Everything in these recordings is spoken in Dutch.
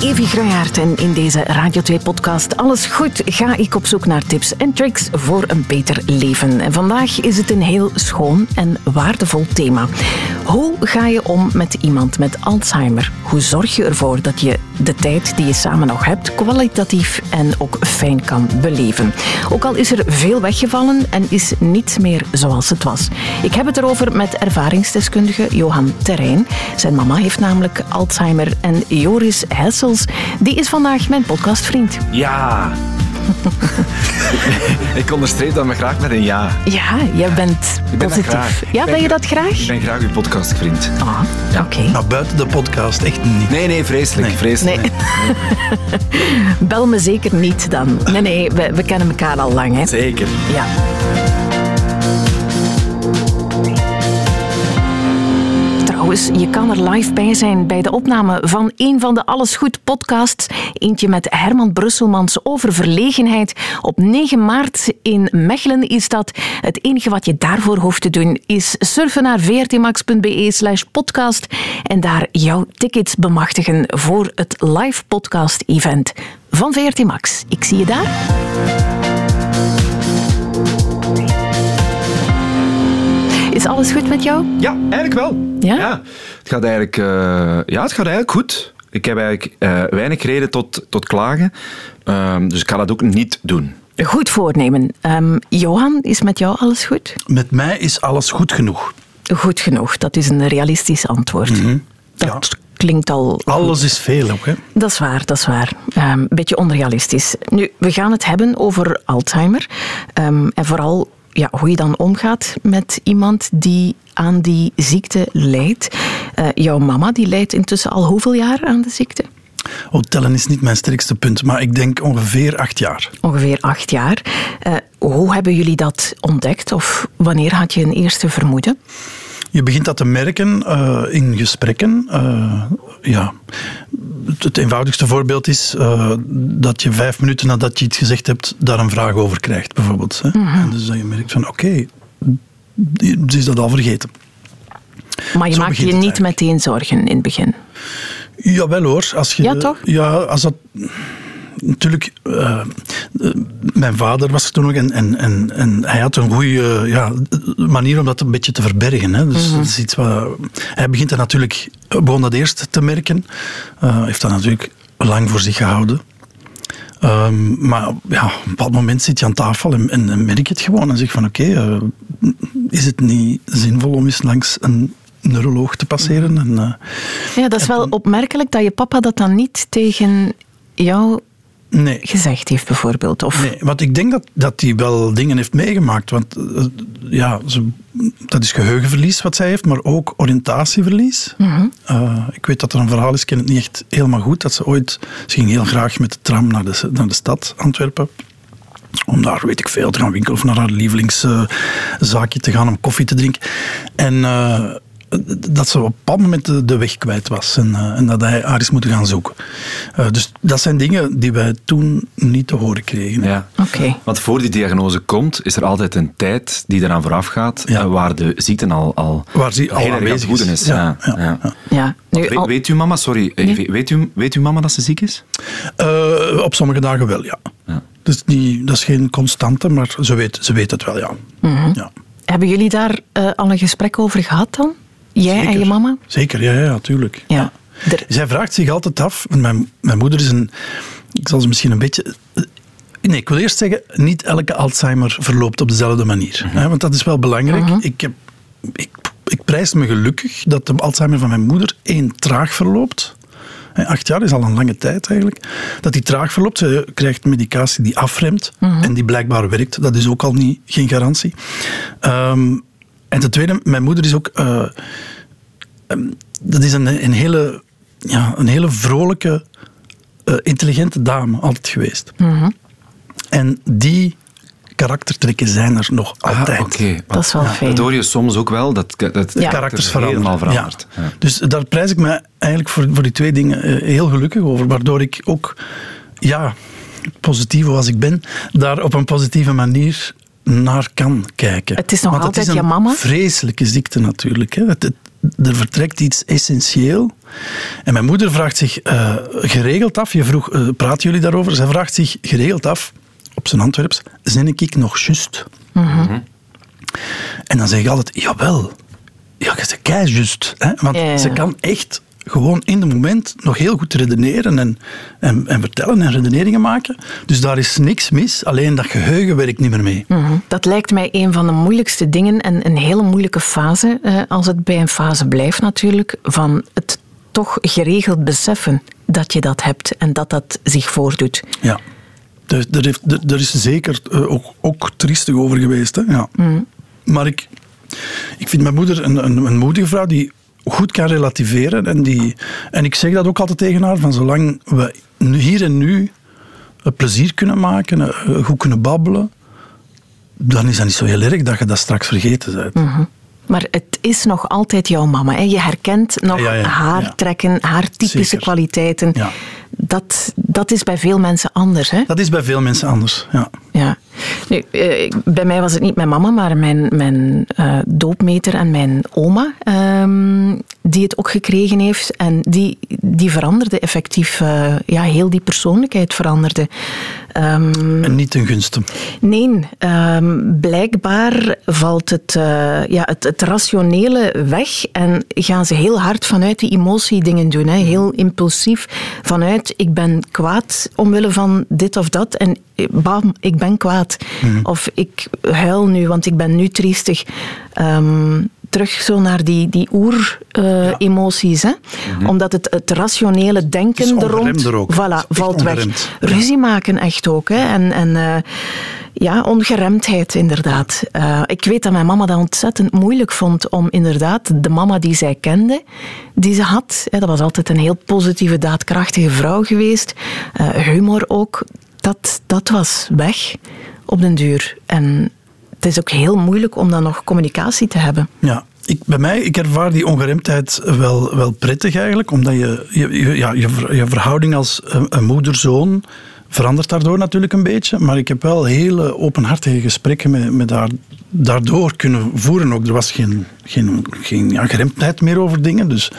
Evi Gruijaert en in deze Radio 2-podcast Alles Goed ga ik op zoek naar tips en tricks voor een beter leven. En vandaag is het een heel schoon en waardevol thema. Hoe ga je om met iemand met Alzheimer? Hoe zorg je ervoor dat je de tijd die je samen nog hebt kwalitatief en ook fijn kan beleven? Ook al is er veel weggevallen en is niets meer zoals het was. Ik heb het erover met ervaringsdeskundige Johan Terrein. Zijn mama heeft namelijk Alzheimer en Joris Hessels, die is vandaag mijn podcastvriend. Ja. ik onderstreep dat me graag met een ja. Ja, jij bent Ik ben dat positief. graag. Ja, ben je dat graag? Ik ben graag uw podcastvriend. Ah, Ja. oké. Nou, buiten de podcast echt niet. Nee, nee, vreselijk. Nee. vreselijk. Nee. Bel me zeker niet dan. Nee, nee, we, we kennen elkaar al lang, hè? Zeker. Ja. Je kan er live bij zijn bij de opname van een van de Alles Goed podcasts. Eentje met Herman Brusselmans over verlegenheid. Op 9 maart in Mechelen is dat. Het enige wat je daarvoor hoeft te doen is surfen naar vrtmax.be slash podcast en daar jouw tickets bemachtigen voor het live podcast event van VRT Max. Ik zie je daar. Is alles goed met jou? Ja, eigenlijk wel. Ja? Het, gaat eigenlijk, eh, ja, het gaat eigenlijk goed. Ik heb eigenlijk eh, weinig reden tot, tot klagen. Ehm, dus ik ga dat ook niet doen. Goed voornemen. Ehm, Johan, is met jou alles goed? Met mij is alles goed genoeg. Goed genoeg, dat is een realistisch antwoord. Dat klinkt al. Alles is veel ook, hè. Dat is waar, dat is waar. Ehm, Een beetje onrealistisch. Nu, we gaan het hebben over Alzheimer. Ehm, en vooral ja, hoe je dan omgaat met iemand die aan die ziekte lijdt. Eh, jouw mama die lijdt intussen al hoeveel jaar aan de ziekte? Oh, tellen is niet mijn sterkste punt, maar ik denk ongeveer acht jaar. Ongeveer acht jaar. Eh, hoe hebben jullie dat ontdekt? Of wanneer had je een eerste vermoeden? Je begint dat te merken eh, in gesprekken. Ja. Het, eenvoudigste voorbeeld is eh, dat je vijf minuten nadat je iets gezegd hebt, daar een vraag over krijgt, bijvoorbeeld. Hè. En dus dat je merkt van, oké, ze is dat al vergeten. Maar je Zo maakte je niet meteen zorgen in het begin. Jawel hoor. Als je, Ja, toch? Ja, als dat... Natuurlijk, eh, eh, mijn vader was er toen nog en, en, en, en hij had een goede ja, manier om dat een beetje te verbergen. Hè. Dus dat is iets wat, hij begint dat natuurlijk, begon dat eerst te merken. Eh, heeft dat natuurlijk lang voor zich gehouden. Ehm, maar ja, op een bepaald moment zit je aan tafel en, en, en merk je het gewoon en zeg van oké, eh, is het niet zinvol om eens langs een neuroloog te passeren? En, eh, Ja, dat is wel opmerkelijk dat je papa dat dan niet tegen jou nee. gezegd heeft, bijvoorbeeld. Of, Nee, want ik denk dat, dat hij wel dingen heeft meegemaakt. Want eh, ja, ze, dat is geheugenverlies wat zij heeft, maar ook oriëntatieverlies. Eh, ik weet dat er een verhaal is, ik ken het niet echt helemaal goed, dat ze ooit, ze ging heel graag met de tram naar de, naar de stad Antwerpen. Om daar, weet ik veel, te gaan winkelen of naar haar lievelingszaakje te gaan om koffie te drinken. En eh, dat ze op een bepaald moment de, de weg kwijt was en, eh, en dat hij haar is moeten gaan zoeken. Eh, dus dat zijn dingen die wij toen niet te horen kregen. Ja. Oké. Want voor die diagnose komt, is er altijd een tijd die eraan vooraf gaat, Ja. eh, waar de ziekte al, al Waar ze al heel erg aan het aanwezig is. is. Ja, Ja, ja, ja. ja. Ja, nu, Weet, al- weet uw mama, sorry, Nee. weet, u, weet uw mama dat ze ziek is? Eh, op sommige dagen wel, ja. Ja. Dus die, dat is geen constante, maar ze weet, ze weet het wel, ja. Ja. hebben jullie daar eh, al een gesprek over gehad dan? Jij en je mama? Zeker, ja, ja, tuurlijk. Ja. Zij vraagt zich altijd af, want mijn, mijn moeder is een, ik zal ze misschien een beetje... Nee, ik wil eerst zeggen, niet elke Alzheimer verloopt op dezelfde manier. hè, want dat is wel belangrijk. ik, heb, ik, ik prijs me gelukkig dat de Alzheimer van mijn moeder één traag verloopt. Hè, Acht jaar is al een lange tijd eigenlijk. Dat die traag verloopt. Ze krijgt medicatie die afremt en die blijkbaar werkt. Dat is ook al niet, geen garantie. Ehm, en ten tweede, mijn moeder is ook... eh, ehm, dat is een, een, hele, ja, een hele vrolijke, eh, intelligente dame altijd geweest. En die karaktertrekken zijn er nog altijd. Ah, oké. Dat is wel fijn. Dat hoor je soms ook wel, dat, dat het Ja. Karakters helemaal veranderen. verandert. Ja. Ja. Dus daar prijs ik me eigenlijk voor, voor die twee dingen eh, heel gelukkig over. Waardoor ik ook, ja, positief als ik ben, daar op een positieve manier naar kan kijken. Het is nog Want altijd is je een mama? vreselijke ziekte natuurlijk. Hè. Het, het, er vertrekt iets essentieel. En mijn moeder vraagt zich uh, geregeld af, je vroeg, uh, praten jullie daarover? Zij vraagt zich geregeld af, op zijn Antwerps, zin ik nog juist? Mm -hmm. En dan zeg ik altijd, jawel. Ja, ze kei juist. Hè? Want ze kan echt gewoon in het moment nog heel goed redeneren en, en, en, vertellen en redeneringen maken. Dus daar is niks mis, alleen dat geheugen werkt niet meer mee. Mm -hmm. Dat lijkt mij een van de moeilijkste dingen en een hele moeilijke fase, eh, als het bij een fase blijft natuurlijk, van het toch geregeld beseffen dat je dat hebt en dat dat zich voordoet. Ja. Er, er, heeft, er, is zeker uh, ook, ook triestig over geweest. Hè? Ja. Mm. Maar ik, ik vind mijn moeder een, een, een moedige vrouw die goed kan relativeren. En, die, en ik zeg dat ook altijd tegen haar, van zolang we hier en nu plezier kunnen maken, eh, goed kunnen babbelen, dan is dat niet zo heel erg dat je dat straks vergeten bent. Mm Maar het is nog altijd jouw mama. Hè? Je herkent nog haar trekken, haar typische Zeker. kwaliteiten. Dat, dat is bij veel mensen anders. Hè? Dat is bij veel mensen anders, ja. ja. Nu, eh, bij mij was het niet mijn mama, maar mijn, mijn uh, doopmeter en mijn oma, uh, die het ook gekregen heeft. En die, die veranderde effectief, uh, ja, heel die persoonlijkheid veranderde. Um, en niet ten gunste? Nee, um, blijkbaar valt het, ja, het, het rationele weg en gaan ze heel hard vanuit die emotie dingen doen. Hè. Heel impulsief vanuit ik ben kwaad omwille van dit of dat en bam, ik ben kwaad. Mm. Of ik huil nu, want ik ben nu triestig. Um, terug zo naar die, die oer-emoties. Uh, ja. mm Omdat het, het rationele denken er rond voilà, valt weg. Ruzie maken echt ook. Hè. En, en uh, ja, ongeremdheid inderdaad. Uh, ik weet dat mijn mama dat ontzettend moeilijk vond om inderdaad de mama die zij kende, die ze had, hè, dat was altijd een heel positieve, daadkrachtige vrouw geweest, humor ook, dat, dat was weg op den duur. En het is ook heel moeilijk om dan nog communicatie te hebben. Ja, ik, bij mij, ik ervaar die ongeremdheid wel, wel prettig eigenlijk, omdat je, je, ja, je, verhouding als een, moeder-zoon verandert daardoor natuurlijk een beetje, maar ik heb wel hele openhartige gesprekken met, met haar daardoor kunnen voeren. Ook, er was geen, geen, geen ja, geremdheid meer over dingen. Dus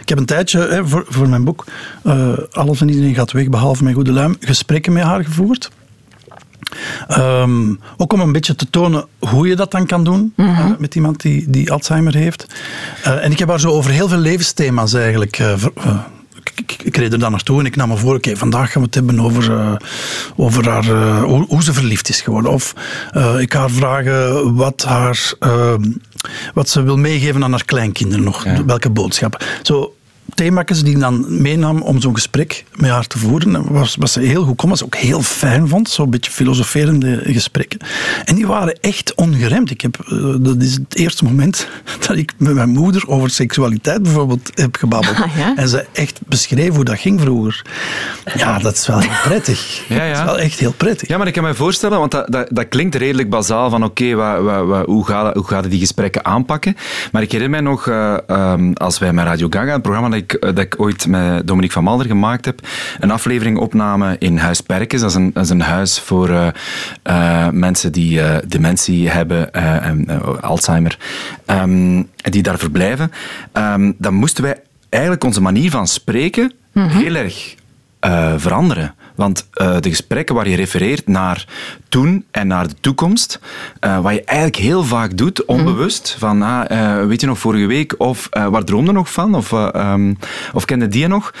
ik heb een tijdje hè, voor, voor mijn boek uh, Alles en iedereen gaat weg, behalve mijn goede luim, gesprekken met haar gevoerd. Um, ook om een beetje te tonen hoe je dat dan kan doen mm -hmm. uh, met iemand die, die Alzheimer heeft. Uh, en ik heb haar zo over heel veel levensthema's eigenlijk uh, ik, ik, reed er dan naartoe en ik nam me voor, oké, vandaag gaan we het hebben over, uh, over haar, uh, hoe, hoe, ze verliefd is geworden. Of uh, ik ga haar vragen wat, haar, ehm, wat ze wil meegeven aan haar kleinkinderen nog. Ja. Welke boodschappen. Zo, thema's die ik dan meenam om zo'n gesprek met haar te voeren. Was, was ze heel goed kon, wat ze ook heel fijn vond. Zo'n beetje filosoferende gesprekken. En die waren echt ongeremd. Ik heb, eh, dat is het eerste moment dat ik met mijn moeder over seksualiteit bijvoorbeeld heb gebabbeld. Ah, ja? En ze echt beschreef hoe dat ging vroeger. Ja, dat is wel heel prettig. Ja, ja. Dat is wel echt heel prettig. Ja, maar ik kan me voorstellen, want dat, dat, dat klinkt redelijk bazaal van oké, okay, hoe, gaat, hoe gaat die gesprekken aanpakken? Maar ik herinner mij nog, uh, um, als wij met Radio Gaga, een programma ik, eh, dat ik ooit met Dominique van Malder gemaakt heb. Een aflevering opname in Huis Perkens. Dat is een, dat is een huis voor uh, uh, mensen die dementie hebben en Alzheimer. Um, die daar verblijven. Um, dan moesten wij eigenlijk onze manier van spreken mm -hmm. heel erg veranderen. Want uh, de gesprekken waar je refereert naar toen en naar de toekomst, uh, wat je eigenlijk heel vaak doet, onbewust, mm. van ah, uh, weet je nog vorige week, of waar droomde nog van, of, um, of kende die nog,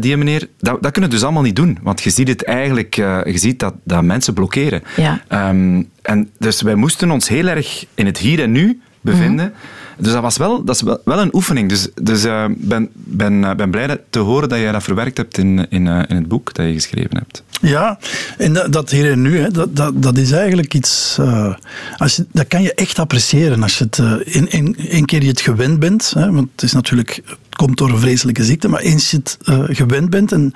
die meneer, dat, dat kunnen we dus allemaal niet doen. Want je ziet het eigenlijk, je ziet dat, dat mensen blokkeren. Ja. Um, en dus wij moesten ons heel erg in het hier en nu bevinden. Mm. Dus dat was wel, dat is wel, een oefening. Dus ik dus, uh, ben, ben, uh, ben blij te horen dat jij dat verwerkt hebt in, in, uh, in het boek dat je geschreven hebt. Ja, en dat, dat hier en nu, hè, dat, dat, dat is eigenlijk iets... als dat kan je echt appreciëren als je het een keer je het gewend bent. Hè, want het is natuurlijk komt door een vreselijke ziekte. Maar eens je het uh, gewend bent, en,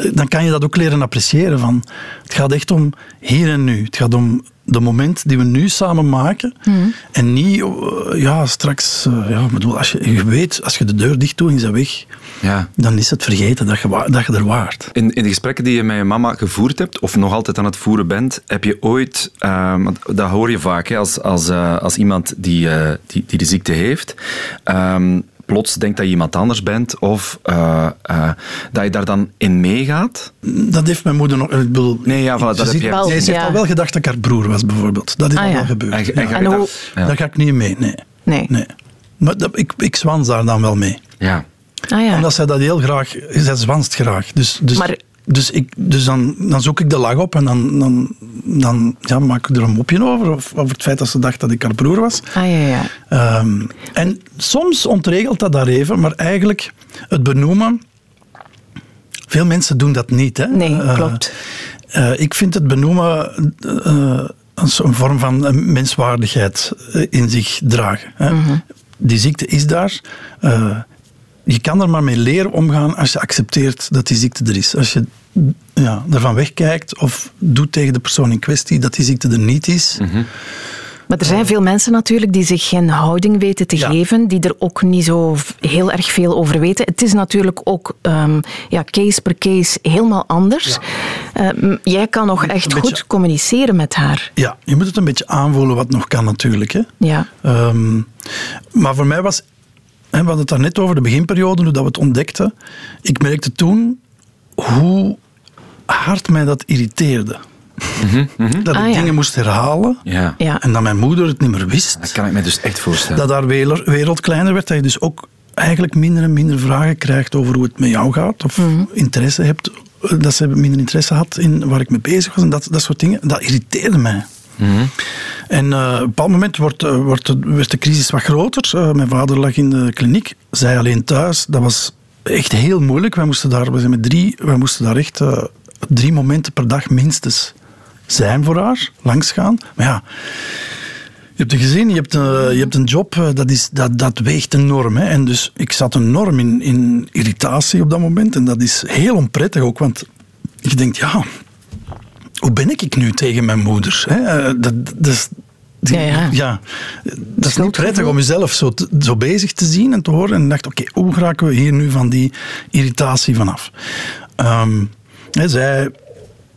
uh, dan kan je dat ook leren appreciëren. Van, het gaat echt om hier en nu. Het gaat om de moment die we nu samen maken. Mm. En niet, uh, ja, straks, ja, bedoel, als je, je weet, als je de deur dicht doet en je weg, ja. dan is het vergeten dat je, dat je er waart. In, in de gesprekken die je met je mama gevoerd hebt, of nog altijd aan het voeren bent, heb je ooit, dat hoor je vaak hè, als, als, als iemand die, die, die de ziekte heeft, um, plots denkt dat je iemand anders bent of uh, uh, dat je daar dan in meegaat? Dat heeft mijn moeder nog... Ik bedoel, nee, ja, voilà, dat heb je... Wel, heeft al wel gedacht dat ik haar broer was, bijvoorbeeld. Dat is ah, al ja. wel gebeurd. En, en, en hoe... Daar ga ik niet mee, nee. Nee. nee. Maar dat, ik, ik zwans daar dan wel mee. Ja. Ah, ja. Omdat zij dat heel graag... Zij zwanst graag. Dus, dus, maar dus, ik, dus dan, dan zoek ik de lach op en dan, dan, dan ja, maak ik er een mopje over. Of over het feit dat ze dacht dat ik haar broer was. Ah, ja, ja. Um, en soms ontregelt dat daar even, maar eigenlijk het benoemen. Veel mensen doen dat niet. Hè? Nee, uh, klopt. Uh, ik vind het benoemen uh, een vorm van menswaardigheid in zich dragen. Hè? Mm -hmm. Die ziekte is daar je kan er maar mee leren omgaan als je accepteert dat die ziekte er is. Als je ja, ervan wegkijkt of doet tegen de persoon in kwestie dat die ziekte er niet is. Mm -hmm. Maar er zijn veel mensen natuurlijk die zich geen houding weten te ja. geven, die er ook niet zo heel erg veel over weten. Het is natuurlijk ook um, ja, case per case helemaal anders. Ja. Uh, jij kan nog echt goed beetje... communiceren met haar. Ja, je moet het een beetje aanvoelen wat nog kan natuurlijk. Hè. Ja. Um, maar voor mij was we hadden het daar net over de beginperiode, hoe dat we het ontdekten. Ik merkte toen hoe hard mij dat irriteerde. Mm -hmm. Dat ik ah, ja. dingen moest herhalen ja. Ja. en dat mijn moeder het niet meer wist. Dat kan ik me dus echt voorstellen. Dat haar wereld kleiner werd, dat je dus ook eigenlijk minder en minder vragen krijgt over hoe het met jou gaat. Of Mhm. interesse hebt, dat ze minder interesse had in waar ik mee bezig was en dat, dat soort dingen. Dat irriteerde mij. En eh, op een bepaald moment wordt, eh, wordt, werd de crisis wat groter. Eh, mijn vader lag in de kliniek, zij alleen thuis. Dat was echt heel moeilijk. Wij moesten daar, we zijn met drie, wij moesten daar echt drie momenten per dag minstens zijn voor haar, langsgaan. Maar ja, je hebt een gezin, je hebt een, je hebt een job, dat, is, dat, dat weegt enorm. Hè. En dus ik zat enorm in, in irritatie op dat moment. En dat is heel onprettig ook, want je denkt, ja, hoe ben ik nu tegen mijn moeder? Hè? Eh, Dat, dat is, die- Ja, ja. dat is niet prettig om jezelf zo, te- zo bezig te zien en te horen. En dacht, oké, hoe geraken we hier nu van die irritatie vanaf? Ehm, hè, zij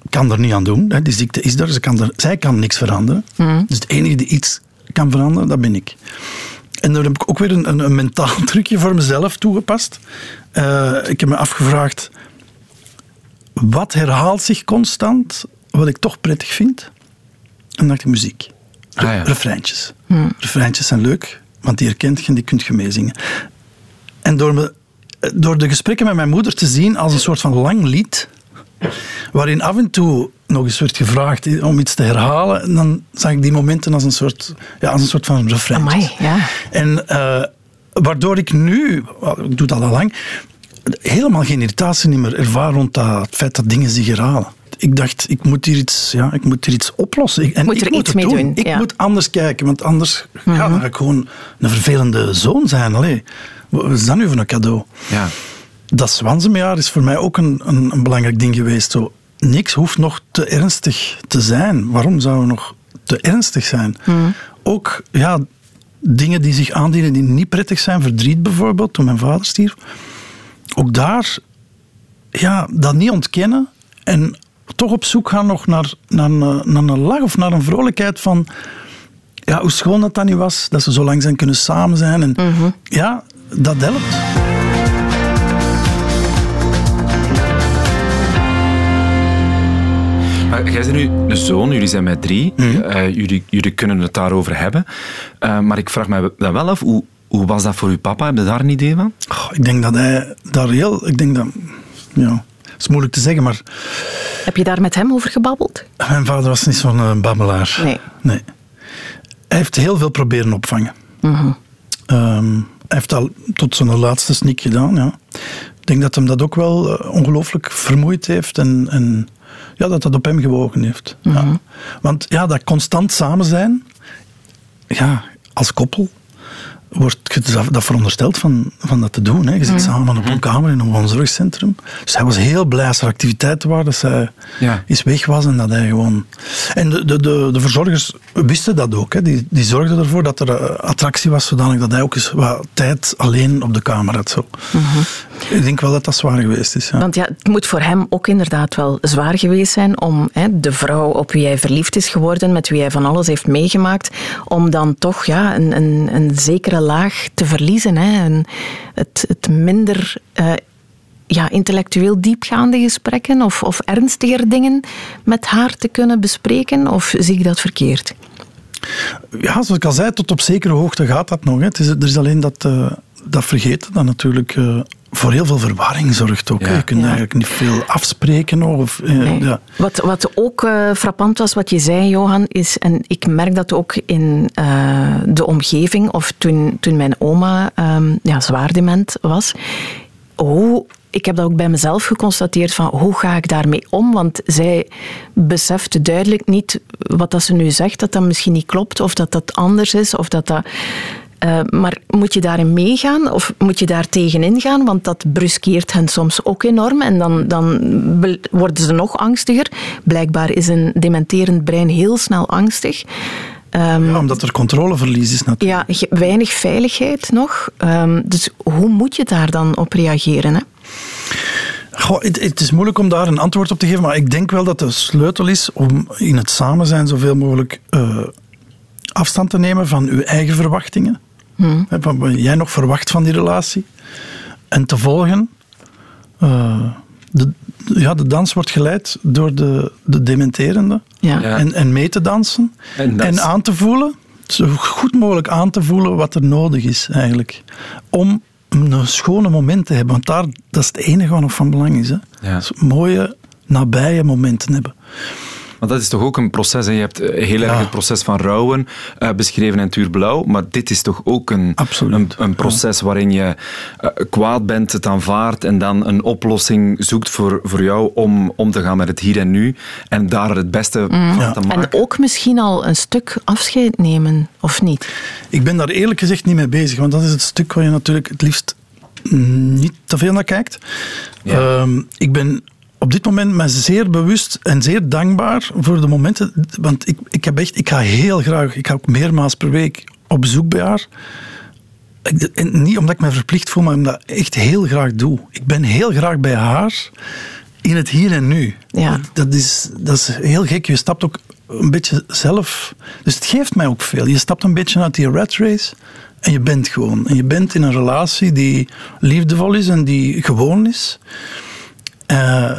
kan er niet aan doen. Hè, die ziekte is er, ze kan er. Zij kan niks veranderen. Dus het enige die iets kan veranderen, dat ben ik. En daar heb ik ook weer een, een, een mentaal trucje voor mezelf toegepast. Eh, ik heb me afgevraagd, wat herhaalt zich constant, wat ik toch prettig vind? En dan dacht ik muziek. Re- Ah, ja. Refreintjes. Refreintjes zijn leuk, want die herkent je en die kunt je meezingen. En door, me, door de gesprekken met mijn moeder te zien als een soort van lang lied, waarin af en toe nog eens werd gevraagd om iets te herhalen, en dan zag ik die momenten als een soort, ja, als een soort van refreintjes. Amai, ja. En eh, waardoor ik nu, ik doe dat al lang, helemaal geen irritatie meer ervaar rond dat het feit dat dingen zich herhalen. Ik dacht, ik moet hier iets, ja, ik moet hier iets oplossen. Ik- En Moet ik er moet iets het mee doen, Ik ja. moet anders kijken, want anders ja, dan ga ik gewoon een vervelende zoon zijn. Allee, wat is dat nu voor een cadeau? Ja. Dat zwansenmejaar is voor mij ook een, een, een belangrijk ding geweest. Zo, niks hoeft nog te ernstig te zijn. Waarom zou het nog te ernstig zijn? Ook ja, dingen die zich aandienen die niet prettig zijn. Verdriet bijvoorbeeld, toen mijn vader stierf. Ook daar, ja, dat niet ontkennen. En toch op zoek gaan nog naar, naar, een- naar een lach of naar een vrolijkheid van... Ja, hoe schoon dat dan niet was, dat ze zo lang zijn kunnen samen zijn. En, Ja, dat helpt. Maar jij bent nu een zoon, jullie zijn met drie. Mhm. Eh, jullie, jullie kunnen het daarover hebben. Eh, maar ik vraag me dan wel af, hoe, hoe was dat voor uw papa? Heb je daar een idee van? Oh, ik denk dat hij daar heel... Ik denk dat... Ja, is moeilijk te zeggen, maar Heb je daar met hem over gebabbeld? mijn vader was niet zo'n eh, babbelaar. Nee. nee. Hij heeft heel veel proberen opvangen. Ehm, hij heeft al tot zijn laatste snik gedaan, ja. Ik denk dat hem dat ook wel eh, ongelooflijk vermoeid heeft en, en ja, dat dat op hem gewogen heeft. ja. Want ja, dat constant samen zijn, ja, als koppel, wordt je dat, verondersteld van, van dat te doen. Hè. Je zit samen op een kamer in een woonzorgcentrum. Dus hij was heel blij als er activiteiten waren, dat zij Ja. eens weg was en dat hij gewoon... En de, de, de, de verzorgers wisten dat ook. Hè. Die, die zorgden ervoor dat er eh, attractie was, zodanig dat hij ook eens wat tijd alleen op de kamer had. Zo. Ik denk wel dat dat zwaar geweest is. Ja. Want ja, het moet voor hem ook inderdaad wel zwaar geweest zijn om hè, de vrouw op wie hij verliefd is geworden, met wie hij van alles heeft meegemaakt, om dan toch ja, een, een, een zekere laag te verliezen. Hè? En het, het minder uh, ja, intellectueel diepgaande gesprekken of, of ernstiger dingen met haar te kunnen bespreken? Of zie ik dat verkeerd? Ja, zoals ik al zei, tot op zekere hoogte gaat dat nog. Hè. Het is, er is alleen dat, uh, dat vergeten dat natuurlijk uh, voor heel veel verwarring zorgt ook. Ja. Je kunt ja. eigenlijk niet veel afspreken. Of, uh, nee. ja. wat, wat ook frappant was, wat je zei, Johan, is, en ik merk dat ook in de omgeving, of toen, toen mijn oma um, ja, zwaar dement was, hoe ik heb dat ook bij mezelf geconstateerd van hoe ga ik daarmee om? Want zij beseft duidelijk niet wat dat ze nu zegt, dat dat misschien niet klopt of dat dat anders is of dat dat... Uh, maar moet je daarin meegaan of moet je daar tegenin gaan? Want dat bruskeert hen soms ook enorm en dan, dan worden ze nog angstiger. Blijkbaar is een dementerend brein heel snel angstig. Um, ja, omdat er controleverlies is natuurlijk. Ja, weinig veiligheid nog. Um, dus hoe moet je daar dan op reageren? Hè? Goh, het, het, is moeilijk om daar een antwoord op te geven, maar ik denk wel dat de sleutel is om in het samen zijn zoveel mogelijk uh, afstand te nemen van uw eigen verwachtingen. Hmm. Wat jij nog verwacht van die relatie. En te volgen. Uh, de, ja, de dans wordt geleid door de, de dementerende. Ja. En, en mee te dansen. En, en aan te voelen, zo goed mogelijk aan te voelen wat er nodig is eigenlijk. Om een schone moment te hebben. Want daar, dat is het enige wat nog van belang is. Hè. Ja. mooie, nabije momenten hebben. Want dat is toch ook een proces. En je hebt eh, heel erg het proces van rouwen uh, beschreven in Tuur Blauw. Maar dit is toch ook een, een, een, proces waarin je uh, kwaad bent, het aanvaardt en dan een oplossing zoekt voor, voor jou om om te gaan met het hier en nu. En daar het beste mm. van te maken. En ook misschien al een stuk afscheid nemen, of niet? Ik ben daar eerlijk gezegd niet mee bezig. Want dat is het stuk waar je natuurlijk het liefst niet te veel naar kijkt. Ja. Uh, ik ben op dit moment me zeer bewust en zeer dankbaar voor de momenten. Want ik, ik, heb echt, ik ga heel graag, ik ga ook meermaals per week op bezoek bij haar. En niet omdat ik me verplicht voel, maar omdat ik echt heel graag doe. Ik ben heel graag bij haar in het hier en nu. Ja. Dat, is, dat is heel gek. Je stapt ook een beetje zelf. Dus het geeft mij ook veel. Je stapt een beetje uit die rat race en je bent gewoon. En je bent in een relatie die liefdevol is en die gewoon is. Uh,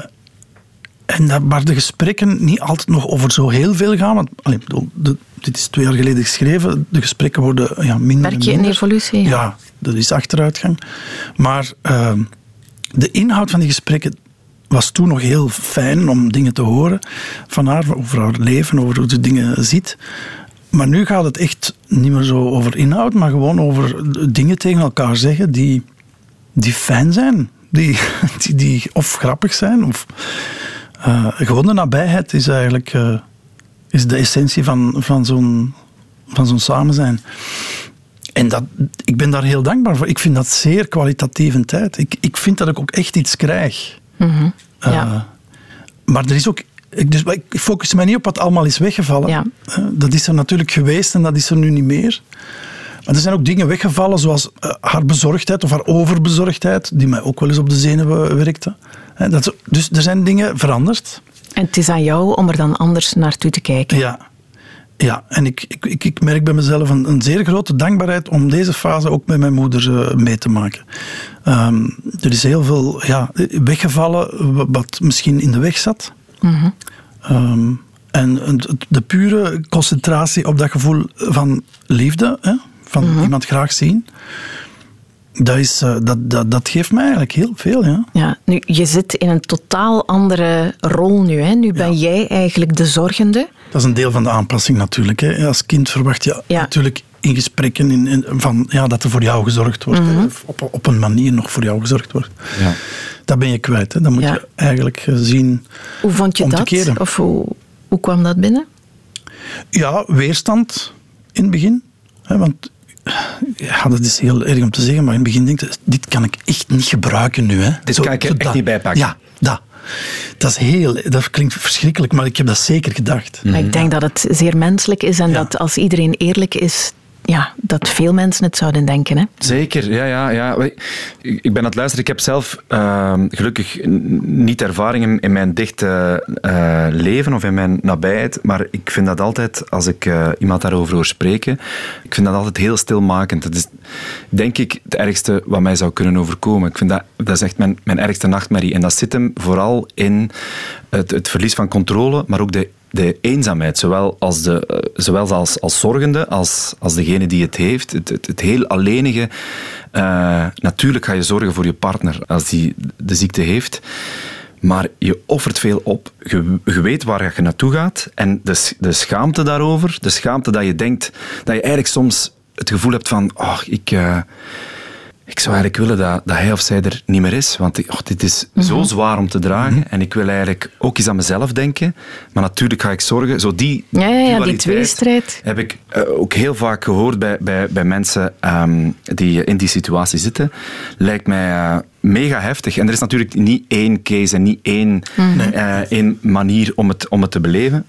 en dat, waar de gesprekken niet altijd nog over zo heel veel gaan. Want, allee, bedoel, de, dit is twee jaar geleden geschreven. De gesprekken worden ja, minder. Merk je een evolutie? Ja. ja, dat is achteruitgang. Maar uh, de inhoud van die gesprekken was toen nog heel fijn om dingen te horen van haar, over haar leven, over hoe ze dingen ziet. Maar nu gaat het echt niet meer zo over inhoud, maar gewoon over dingen tegen elkaar zeggen die, die fijn zijn die, die, die of grappig zijn. Of, uh, gewoon de nabijheid is eigenlijk uh, is de essentie van, van zo'n van zo'n samen zijn. En dat, ik ben daar heel dankbaar voor. Ik vind dat zeer kwalitatief een tijd. Ik, ik vind dat ik ook echt iets krijg. Mm -hmm. ja. uh, maar er is ook ik, dus, ik focus me niet op wat allemaal is weggevallen. Ja. dat is er natuurlijk geweest en dat is er nu niet meer. Maar er zijn ook dingen weggevallen, zoals uh, haar bezorgdheid of haar overbezorgdheid, die mij ook wel eens op de zenuwen werkte. Dat, dus er zijn dingen veranderd. En het is aan jou om er dan anders naartoe te kijken. Ja, ja, en ik, ik, ik merk bij mezelf een, een, zeer grote dankbaarheid om deze fase ook met mijn moeder uh, mee te maken. Um, er is heel veel ja, weggevallen wat misschien in de weg zat. Mm -hmm. um, en de pure concentratie op dat gevoel van liefde, hè, van mm -hmm. iemand graag zien. Dat, is, uh, dat, dat, dat geeft mij eigenlijk heel veel. Ja. Ja, nu, je zit in een totaal andere rol nu. Hè? Nu ben jij eigenlijk de zorgende. Dat is een deel van de aanpassing natuurlijk. Hè. Als kind verwacht je ja. natuurlijk in gesprekken in, in, van, ja, dat er voor jou gezorgd wordt. Mm -hmm. op, op een manier nog voor jou gezorgd wordt. Ja. Dat ben je kwijt. Hè. Dat moet je eigenlijk eh, zien Hoe vond je dat? Of hoe, hoe kwam dat binnen? Ja, weerstand in het begin. Hè, want ja, dat is heel erg om te zeggen, maar in het begin denk ik, dit kan ik echt niet gebruiken nu. Hè. Dit kan ik er echt niet bij pakken. Ja, dat. Dat, is heel, dat klinkt verschrikkelijk, maar ik heb dat zeker gedacht. Maar ik denk dat het zeer menselijk is en dat als iedereen eerlijk is ja, dat veel mensen het zouden denken. Hè? Zeker, ja, ja, ja. Ik ben aan het luisteren. Ik heb zelf uh, gelukkig niet ervaringen in mijn dichte uh, leven of in mijn nabijheid, maar ik vind dat altijd, als ik uh, iemand daarover hoor spreken, ik vind dat altijd heel stilmakend. Dat is, denk ik, het ergste wat mij zou kunnen overkomen. Ik vind dat, dat is echt mijn, mijn ergste nachtmerrie. En dat zit hem vooral in het, het verlies van controle, maar ook de de eenzaamheid, zowel als, de, eh, zowel als, als zorgende als, als degene die het heeft. Het, het, heel alleenige. Uh, natuurlijk ga je zorgen voor je partner als die de ziekte heeft. Maar je offert veel op. Je, weet waar je naartoe gaat. En de, de schaamte daarover, de schaamte dat je denkt, dat je eigenlijk soms het gevoel hebt van, oh, ik... Uh, ik zou eigenlijk willen dat, dat hij of zij er niet meer is. Want oh, dit is zo mhm. zwaar om te dragen. Mhm. En ik wil eigenlijk ook eens aan mezelf denken. Maar natuurlijk ga ik zorgen. Zo die, ja, ja, ja die tweestrijd. Heb ik uh, ook heel vaak gehoord bij, bij, bij mensen um, die in die situatie zitten. Lijkt mij uh, mega heftig. En er is natuurlijk niet één case en niet één, uh, één manier om het, om het te beleven.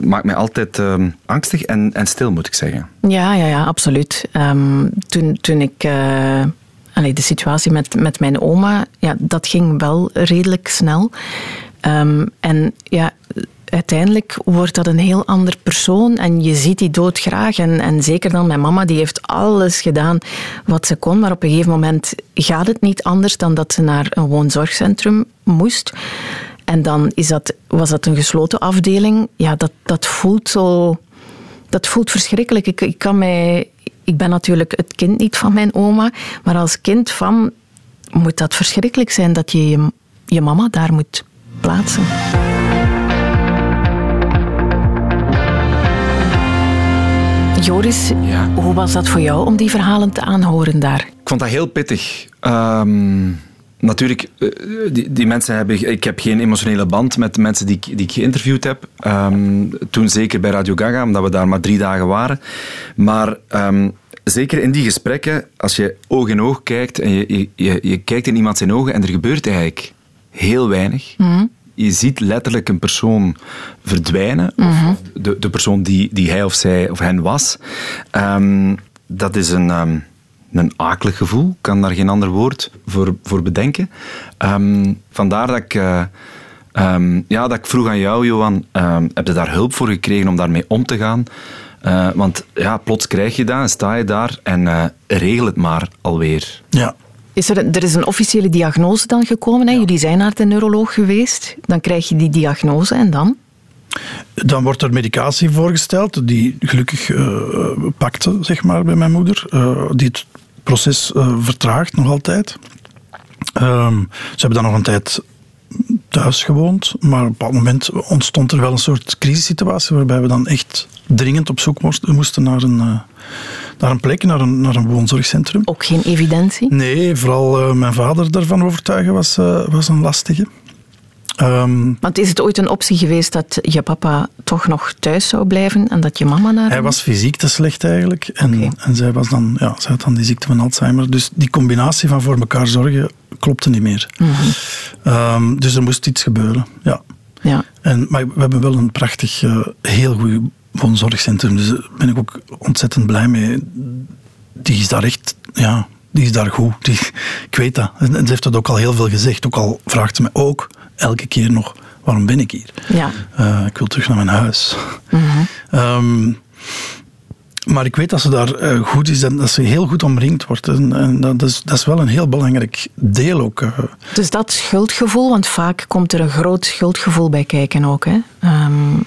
Maakt mij altijd um, angstig en, en stil, moet ik zeggen. Ja, ja, ja absoluut. Um, toen, toen ik de situatie met, met mijn oma, ja, dat ging wel redelijk snel. Um, en ja, uiteindelijk wordt dat een heel ander persoon en je ziet die dood graag. En, en zeker dan mijn mama, die heeft alles gedaan wat ze kon, maar op een gegeven moment gaat het niet anders dan dat ze naar een woonzorgcentrum moest. En dan is dat, was dat een gesloten afdeling. Ja, dat, dat voelt zo... Dat voelt verschrikkelijk. Ik, ik kan mij ik ben natuurlijk het kind niet van mijn oma, maar als kind van moet dat verschrikkelijk zijn dat je je, je mama daar moet plaatsen. Joris, ja. hoe was dat voor jou om die verhalen te aanhoren daar? Ik vond dat heel pittig. Um, natuurlijk, eh, die, die, mensen hebben... Ik heb geen emotionele band met de mensen die, die ik geïnterviewd heb. Um, toen zeker bij Radio Gaga, omdat we daar maar drie dagen waren. Maar um, zeker in die gesprekken, als je oog in oog kijkt en je, je, je kijkt in iemand zijn ogen en er gebeurt eigenlijk heel weinig. Mm. Je ziet letterlijk een persoon verdwijnen, mm -hmm. de, de persoon die, die hij of zij of hen was. Um, dat is een... Um, een akelig gevoel, kan daar geen ander woord voor, voor bedenken. Um, vandaar dat ik, uh, um, ja, dat ik vroeg aan jou, Johan, um, heb je daar hulp voor gekregen om daarmee om te gaan? Uh, want ja, plots krijg je dat en sta je daar en uh, regel het maar alweer. Ja. Is er, er is een officiële diagnose dan gekomen. Hè? Jullie zijn naar de neuroloog geweest. Dan krijg je die diagnose en dan? Dan wordt er medicatie voorgesteld, die gelukkig uh, pakte zeg maar, bij mijn moeder. die het proces vertraagt nog altijd. Ehm, ze hebben dan nog een tijd thuis gewoond, maar op een bepaald moment ontstond er wel een soort crisissituatie waarbij we dan echt dringend op zoek moesten naar een, uh, naar een plek, naar een, naar een woonzorgcentrum. Ook geen evidentie? Nee, vooral uh, mijn vader daarvan overtuigen was, was een lastige. Um, Want is het ooit een optie geweest dat je papa toch nog thuis zou blijven en dat je mama naar Hij was fysiek te slecht eigenlijk. En, okay. en zij, was dan, ja, zij had dan die ziekte van Alzheimer. Dus die combinatie van voor elkaar zorgen klopte niet meer. Mm -hmm. um, dus er moest iets gebeuren, ja. ja. En, maar we hebben wel een prachtig, uh, heel goed woonzorgcentrum. Dus daar ben ik ook ontzettend blij mee. Die is daar echt, ja, die is daar goed. Die, ik weet dat. En ze heeft dat ook al heel veel gezegd. Ook al vraagt ze me ook elke keer nog, waarom ben ik hier? Ja. Uh, ik wil terug naar mijn huis. Mm -hmm. um, maar ik weet dat ze daar uh, goed is en dat ze heel goed omringd wordt. En, en dat, is, dat is wel een heel belangrijk deel ook. Uh. Dus dat schuldgevoel, want vaak komt er een groot schuldgevoel bij kijken ook. Hè? Um,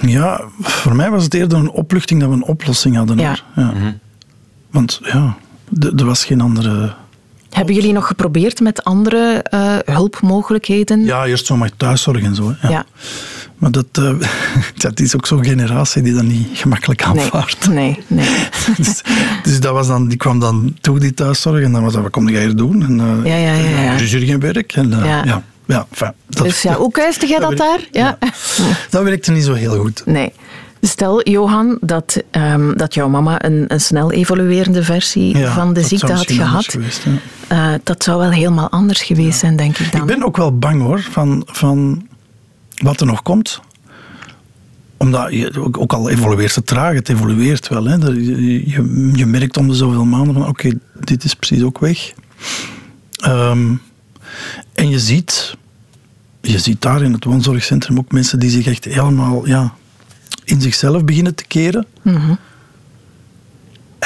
ja, voor mij was het eerder een opluchting dat we een oplossing hadden. Ja. ja. Mm -hmm. Want ja, er was geen andere. Hebben jullie nog geprobeerd met andere uh, hulpmogelijkheden? Ja, eerst zo met thuiszorg en zo. Ja. ja. Maar dat, uh, dat is ook zo'n generatie die dat niet gemakkelijk aanvaardt. Nee, nee. nee. dus, dus, dat was dan, die kwam dan toe, die thuiszorg. En dan was dat, wat kom jij hier doen? En, uh, ja, ja, ja. ja. Dus jullie geen werk? En, ja. ja. Dat, dus ja, hoe kuiste jij dat, dat daar? Ja. ja. Dat werkte niet zo heel goed. Nee. Stel, Johan, dat, um, dat jouw mama een, een snel evoluerende versie ja, van de ziekte had gehad. Geweest, ja. Uh, dat zou wel helemaal anders geweest zijn, denk ik dan. Ik ben ook wel bang hoor, van, van wat er nog komt. omdat je, ook al evolueert het traag, het evolueert wel. Hè. Je, je, je merkt om de zoveel maanden van oké, dit is precies ook weg. Ehm, en je ziet, je ziet daar in het woonzorgcentrum ook mensen die zich echt helemaal ja, in zichzelf beginnen te keren. Mm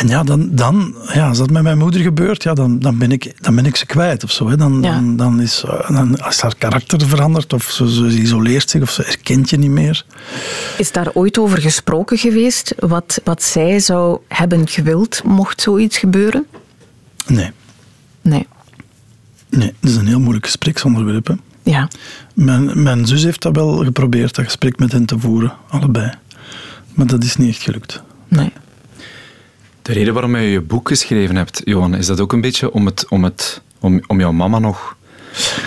en ja, dan, dan, ja, als dat met mijn moeder gebeurt, ja, dan, dan, ben, ik, dan ben ik ze kwijt of zo. Hè. Dan, dan, dan, is, eh, dan is haar karakter veranderd of ze, ze isoleert zich of ze herkent je niet meer. Is daar ooit over gesproken geweest wat, wat zij zou hebben gewild mocht zoiets gebeuren? Nee. Nee. Nee, dat is een heel moeilijk gespreksonderwerp. Hè. Ja. Mijn, mijn zus heeft dat wel geprobeerd, dat gesprek met hen te voeren, allebei. Maar dat is niet echt gelukt. Nee. De reden waarom je je boek geschreven hebt, Johan, is dat ook een beetje om, het, om, het, om, om jouw mama nog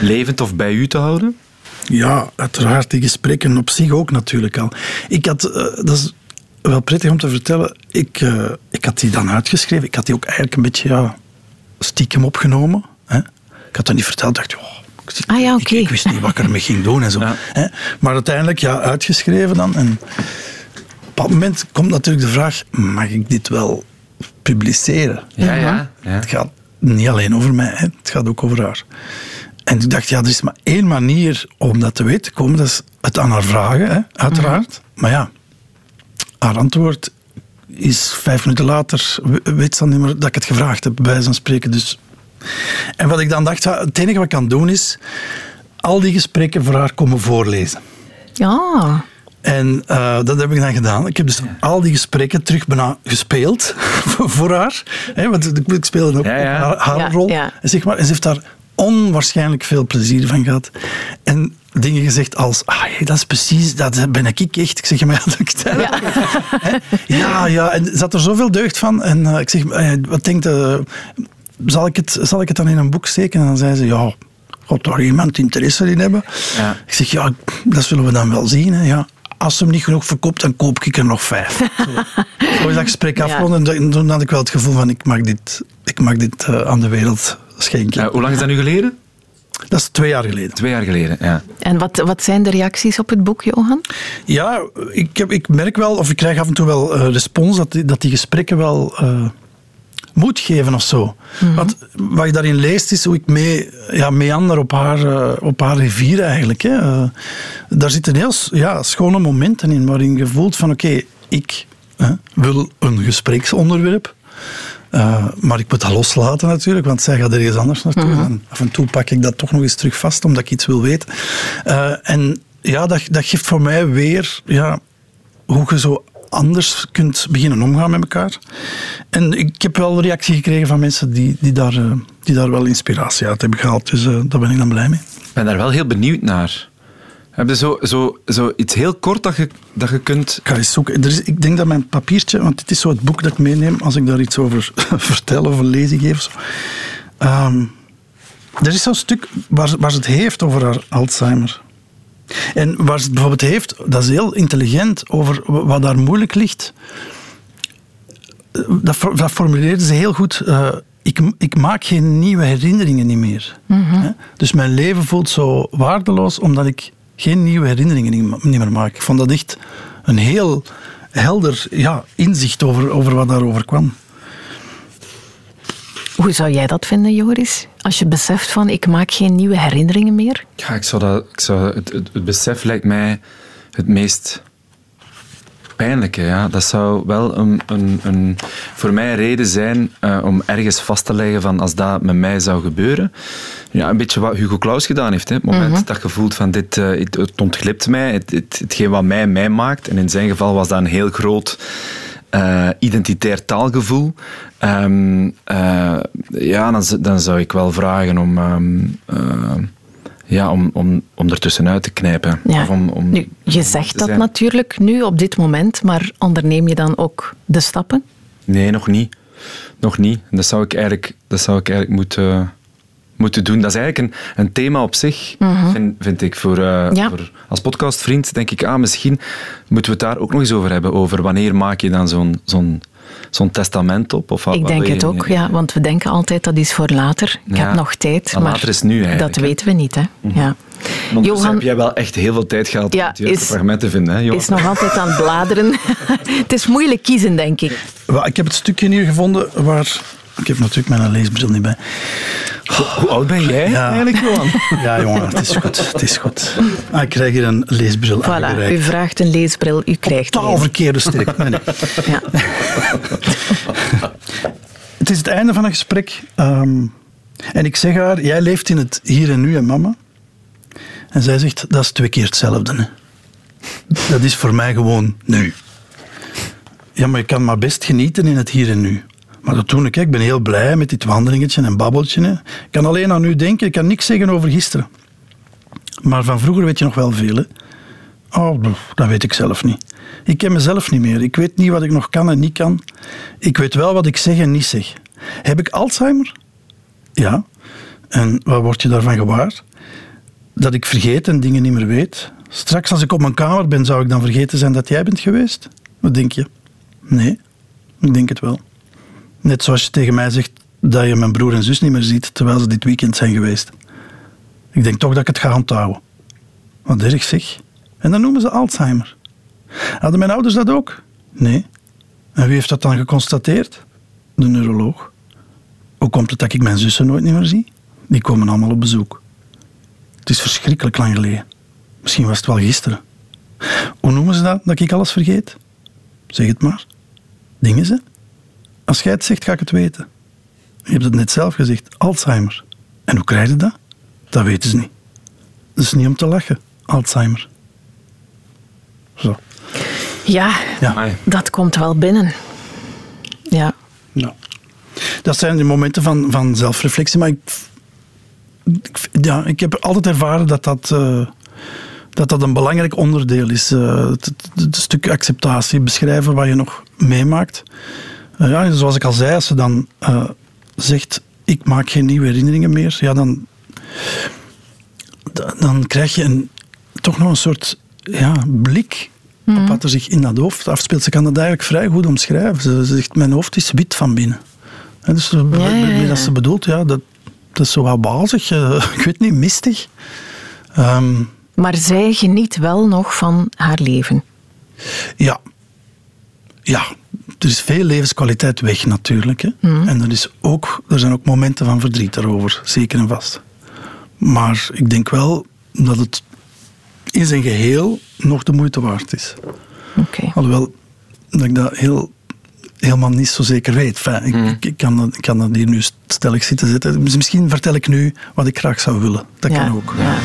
levend of bij u te houden? Ja, uiteraard. Die gesprekken op zich ook natuurlijk al. Ik had, uh, dat is wel prettig om te vertellen, ik, uh, ik had die dan uitgeschreven. Ik had die ook eigenlijk een beetje ja, stiekem opgenomen. Hè. Ik had dat niet verteld. dacht, oh, ik, ah, ja, okay. ik, ik, wist niet wat ik ermee ging doen en zo. Ja. Hè. Maar uiteindelijk ja, uitgeschreven dan. En op dat moment komt natuurlijk de vraag, mag ik dit wel publiceren. Ja, ja, ja. Het gaat niet alleen over mij, hè. het gaat ook over haar. En ik dacht, ja, er is maar één manier om dat te weten te komen. Dat is het aan haar vragen, hè, uiteraard. Mhm. Maar ja, haar antwoord is vijf minuten later, weet ze dan niet meer dat ik het gevraagd heb, bij zijn spreken. Dus. En wat ik dan dacht, het enige wat ik kan doen is al die gesprekken voor haar komen voorlezen. Ja. En uh, dat heb ik dan gedaan. Ik heb dus al die gesprekken terug bijna gespeeld voor haar. Hè, want ik speelde ook ja, ja. haar, haar rol. En, zeg maar, en ze heeft daar onwaarschijnlijk veel plezier van gehad. En dingen gezegd als, ah, dat is precies, dat ben ik echt. Ik zeg, maar dat ik ja. ja, ja, en ze had er zoveel deugd van. En uh, ik zeg, uh, wat denkt, uh, zal, ik het, zal ik het dan in een boek steken? En dan zei ze, ja, gaat daar iemand interesse in hebben? Ja. Ik zeg, ja, dat zullen we dan wel zien. Hè, ja als ze hem niet genoeg verkoopt, dan koop ik er nog vijf. Zo, is dat gesprek afgerond en toen had ik wel het gevoel van ik mag dit, ik mag dit uh, aan de wereld schenken. hoe lang is dat nu geleden? Dat is twee jaar geleden. Twee jaar geleden, ja. En wat, wat zijn de reacties op het boek, Johan? Ja, ik, heb, ik merk wel, of ik krijg af en toe wel uh, respons, dat die, dat die gesprekken wel... Uh, moed geven of zo. Mm Want wat je daarin leest is hoe ik mee, ja, meander op haar, uh, op haar rivier eigenlijk. Hè. Uh, daar zitten heel ja, schone momenten in waarin je voelt van oké, okay, ik uh, wil een gespreksonderwerp. maar ik moet dat loslaten natuurlijk, want zij gaat ergens anders naartoe. Mm En af en toe pak ik dat toch nog eens terug vast, omdat ik iets wil weten. en ja, dat, dat geeft voor mij weer ja, hoe je zo anders kunt beginnen omgaan met elkaar. En ik heb wel reactie gekregen van mensen die, die, daar, eh, die daar wel inspiratie uit hebben gehaald. Dus uh, daar ben ik dan blij mee. Ik ben daar wel heel benieuwd naar. Heb je zo, zo, zo iets heel kort dat je, dat je kunt... Ik ga eens zoeken. Er is, ik denk dat mijn papiertje, want dit is zo het boek dat ik meeneem als ik daar iets over vertel of een lezing geef. Um, er is zo'n stuk waar, waar ze het heeft over haar Alzheimer. En waar ze het bijvoorbeeld heeft, dat is heel intelligent over wat daar moeilijk ligt. Dat, dat formuleerde ze heel goed. Uh, ik, ik, maak geen nieuwe herinneringen niet meer. Mm Dus mijn leven voelt zo waardeloos omdat ik geen nieuwe herinneringen niet meer maak. Ik vond dat echt een heel helder ja, inzicht over, over wat daarover kwam. Hoe zou jij dat vinden, Joris? Als je beseft van ik maak geen nieuwe herinneringen meer? Ja, ik zou dat, ik zou, het, het, besef lijkt mij het meest pijnlijke. Ja. Dat zou wel een, een, een, voor mij een reden zijn uh, om ergens vast te leggen van als dat met mij zou gebeuren. Ja, een beetje wat Hugo Claus gedaan heeft. Hè. Het moment mm -hmm. dat je voelt van dit, uh, het, het, ontglipt mij, het, het, hetgeen wat mij mij maakt. En in zijn geval was dat een heel groot uh, identitair taalgevoel. Um, uh, ja, dan, dan, zou ik wel vragen om, um, uh, ja, om, om, om ertussenuit te knijpen. Ja. Of om, om nu, je zegt dat natuurlijk nu op dit moment, maar onderneem je dan ook de stappen? Nee, nog niet. Nog niet. Dat zou ik eigenlijk, dat zou ik eigenlijk moeten moeten doen. Dat is eigenlijk een, een thema op zich, vind, vind ik. Voor, eh, Ja. voor, als podcastvriend denk ik, ah, misschien moeten we het daar ook nog eens over hebben. Over wanneer maak je dan zo'n zo'n zo'n testament op? Of wat- Ik wat denk het ook, ja, want we denken altijd dat is voor later. Ik Ja. heb nog tijd, Maar maar later is nu eigenlijk, dat. Mhm. weten we niet. Hè? Ja. Ondertussen Johan heb jij wel echt heel veel tijd gehad Ja, om het juiste is- fragment te vinden. Hè, Johan? is nog altijd aan het bladeren. het is moeilijk kiezen, denk ik. Wel, Ik heb het stukje hier gevonden waar... Ik heb natuurlijk mijn leesbril niet bij. Hoe oud ben jij Ja. eigenlijk, Johan? Ja, jongen, het is goed. Het is goed. Ah, ik krijg hier een leesbril Voilà, u vraagt een leesbril, u krijgt Totaal een. verkeerde strik. Nee, nee. Ja. Het is het einde van een gesprek. ehm, en ik zeg haar, jij leeft in het hier en nu, hè, mama? En zij zegt, dat is twee keer hetzelfde. Hè. Dat is voor mij gewoon nu. Ja, maar je kan maar best genieten in het hier en nu. Maar dat doe ik. Ik ben heel blij met dit wandelingetje en babbeltje. Ik kan alleen aan u denken. Ik kan niks zeggen over gisteren. Maar van vroeger weet je nog wel veel. Oh, dat weet ik zelf niet. Ik ken mezelf niet meer. Ik weet niet wat ik nog kan en niet kan. Ik weet wel wat ik zeg en niet zeg. Heb ik Alzheimer? Ja. En wat word je daarvan gewaar? Dat ik vergeet en dingen niet meer weet. Straks als ik op mijn kamer ben, zou ik dan vergeten zijn dat jij bent geweest? Wat denk je? Nee, ik denk het wel. Net zoals je tegen mij zegt dat je mijn broer en zus niet meer ziet terwijl ze dit weekend zijn geweest. Ik denk toch dat ik het ga onthouden. Wat erg zeg. En dan noemen ze Alzheimer. Hadden mijn ouders dat ook? Nee. En wie heeft dat dan geconstateerd? De neuroloog. Hoe komt het dat ik mijn zussen nooit meer zie? Die komen allemaal op bezoek. Het is verschrikkelijk lang geleden. Misschien was het wel gisteren. Hoe noemen ze dat, dat ik alles vergeet? Zeg het maar. Dingen ze? Als jij het zegt, ga ik het weten. Je hebt het net zelf gezegd, Alzheimer. En hoe krijg je dat? Dat weten ze niet. Dat is niet om te lachen, Alzheimer. Zo. ja, Ja. Dat komt wel binnen. Ja. Ja. Dat zijn de momenten van, van zelfreflectie. Maar ik, ik, ja, ik heb altijd ervaren dat dat, eh, dat, dat een belangrijk onderdeel is. Eh, het, het- het stuk acceptatie, beschrijven wat je nog meemaakt. Eh, ja, zoals ik al zei, als ze dan eh, zegt: Ik maak geen nieuwe herinneringen meer, ja, dan, da- dan krijg je een, toch nog een soort ja, blik op wat er zich in dat hoofd afspeelt. Ze kan dat eigenlijk vrij goed omschrijven. Ze, ze zegt: Mijn hoofd is wit van binnen. En dus ja, ja. dat ze bedoelt, ja, dat, dat is zo wat bazig, eh, ik weet niet, mistig. Ehm, Maar zij geniet wel nog van haar leven. ja. Ja, er is veel levenskwaliteit weg natuurlijk. Hè. En er, is ook, er zijn ook momenten van verdriet daarover, zeker en vast. Maar ik denk wel dat het in zijn geheel nog de moeite waard is. Oké. Alhoewel dat ik dat heel, helemaal niet zo zeker weet. Enfin, ik, ik, ik kan dat, ik kan dat hier nu stellig zitten zetten. Dus Misschien vertel ik nu wat ik graag zou willen. Dat ja. kan ook. Ja.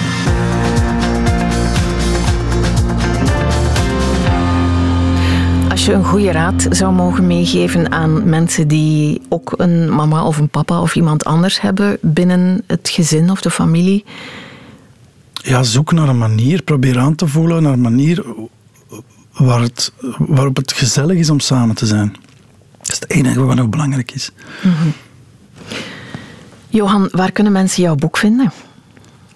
Je een goede raad zou mogen meegeven aan mensen die ook een mama of een papa of iemand anders hebben binnen het gezin of de familie. Ja, zoek naar een manier, probeer aan te voelen naar een manier waar het, waarop het gezellig is om samen te zijn. Dat is het enige wat nog belangrijk is. Johan, waar kunnen mensen jouw boek vinden?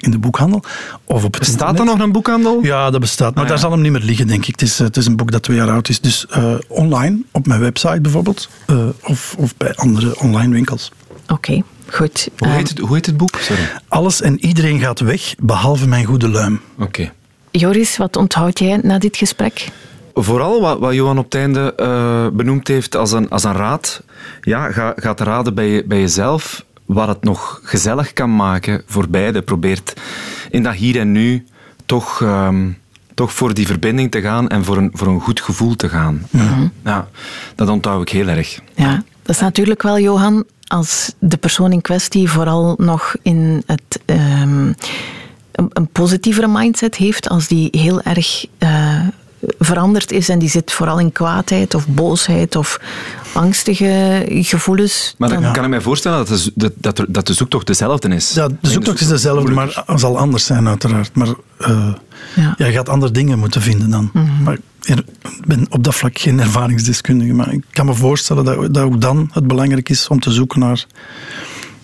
In de boekhandel of op het Bestaat er nog een boekhandel? Ja, dat bestaat. Maar Ah, daar zal hem niet meer liggen, denk ik. Het is, eh, het is een boek dat twee jaar oud is. Dus eh, online, op mijn website bijvoorbeeld. eh, of, of bij andere online winkels. Oké, goed. Hoe heet, het, hoe heet het boek? Sorry. Alles en iedereen gaat weg, behalve mijn goede luim. Oké. Joris, wat onthoud jij na dit gesprek? Vooral wat, wat Johan op het einde eh, benoemd heeft als een, als een raad. Ja, ga, ga te raden bij, je, bij jezelf wat het nog gezellig kan maken voor beide. Probeert in dat hier en nu toch, ehm, toch voor die verbinding te gaan en voor een, voor een goed gevoel te gaan. Ja, dat onthoud ik heel erg. Ja, dat is natuurlijk wel, Johan, als de persoon in kwestie vooral nog in het, ehm, een, een positievere mindset heeft, als die heel erg eh, veranderd is en die zit vooral in kwaadheid of boosheid of angstige gevoelens. Maar dan dan- kan ik mij voorstellen dat de, dat, dat, dat de zoektocht dezelfde is. Ja, de zoektocht is dezelfde, maar het zal anders zijn uiteraard. Maar eh, Ja. ja, je gaat andere dingen moeten vinden dan. Maar er- ik ben op dat vlak geen ervaringsdeskundige, maar ik kan me voorstellen dat, dat ook dan het belangrijk is om te zoeken naar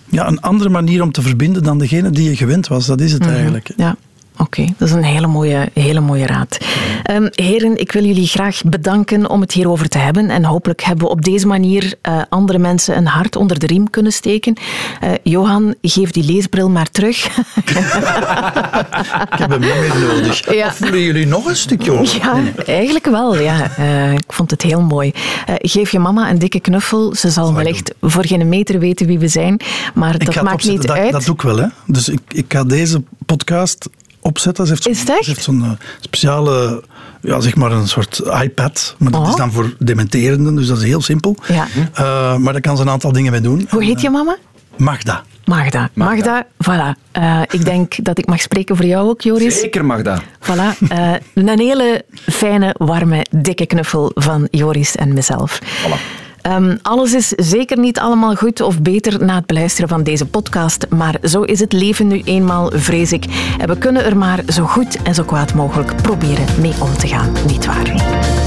ja, een andere manier om te verbinden dan degene die je gewend was. Dat is het Mhm. eigenlijk. Ja. Oké, dat is een hele mooie, hele mooie raad. Ehm, heren, ik wil jullie graag bedanken om het hierover te hebben. En hopelijk hebben we op deze manier eh, andere mensen een hart onder de riem kunnen steken. Eh, Johan, geef die leesbril maar terug. Ik heb hem niet meer nodig. Ja. Willen jullie nog een stukje over? Ja, eigenlijk wel. Ja. Eh, ik vond het heel mooi. Geef je mama een dikke knuffel. Ze zal wellicht voor geen meter weten wie we zijn. Maar Ik dat maakt niet dat, uit. Dat doe ik wel, hè. Dus ik, ik ga deze podcast opzetten. Ze heeft zo'n- Is het echt? Ze heeft zo'n eh, speciale, ja, zeg maar een soort iPad. Maar dat Oh. is dan voor dementerenden, dus dat is heel simpel. Ja. Eh, maar daar kan ze een aantal dingen mee doen. Hoe heet je mama? Magda. Magda. Magda, voilà. Eh, ik denk dat ik mag spreken voor jou ook, Joris. Zeker mag dat. Voilà. Eh, een hele fijne, warme, dikke knuffel van Joris en mezelf. Ehm, alles is zeker niet allemaal goed of beter na het beluisteren van deze podcast, maar zo is het leven nu eenmaal, vrees ik. En we kunnen er maar zo goed en zo kwaad mogelijk proberen mee om te gaan, niet waar?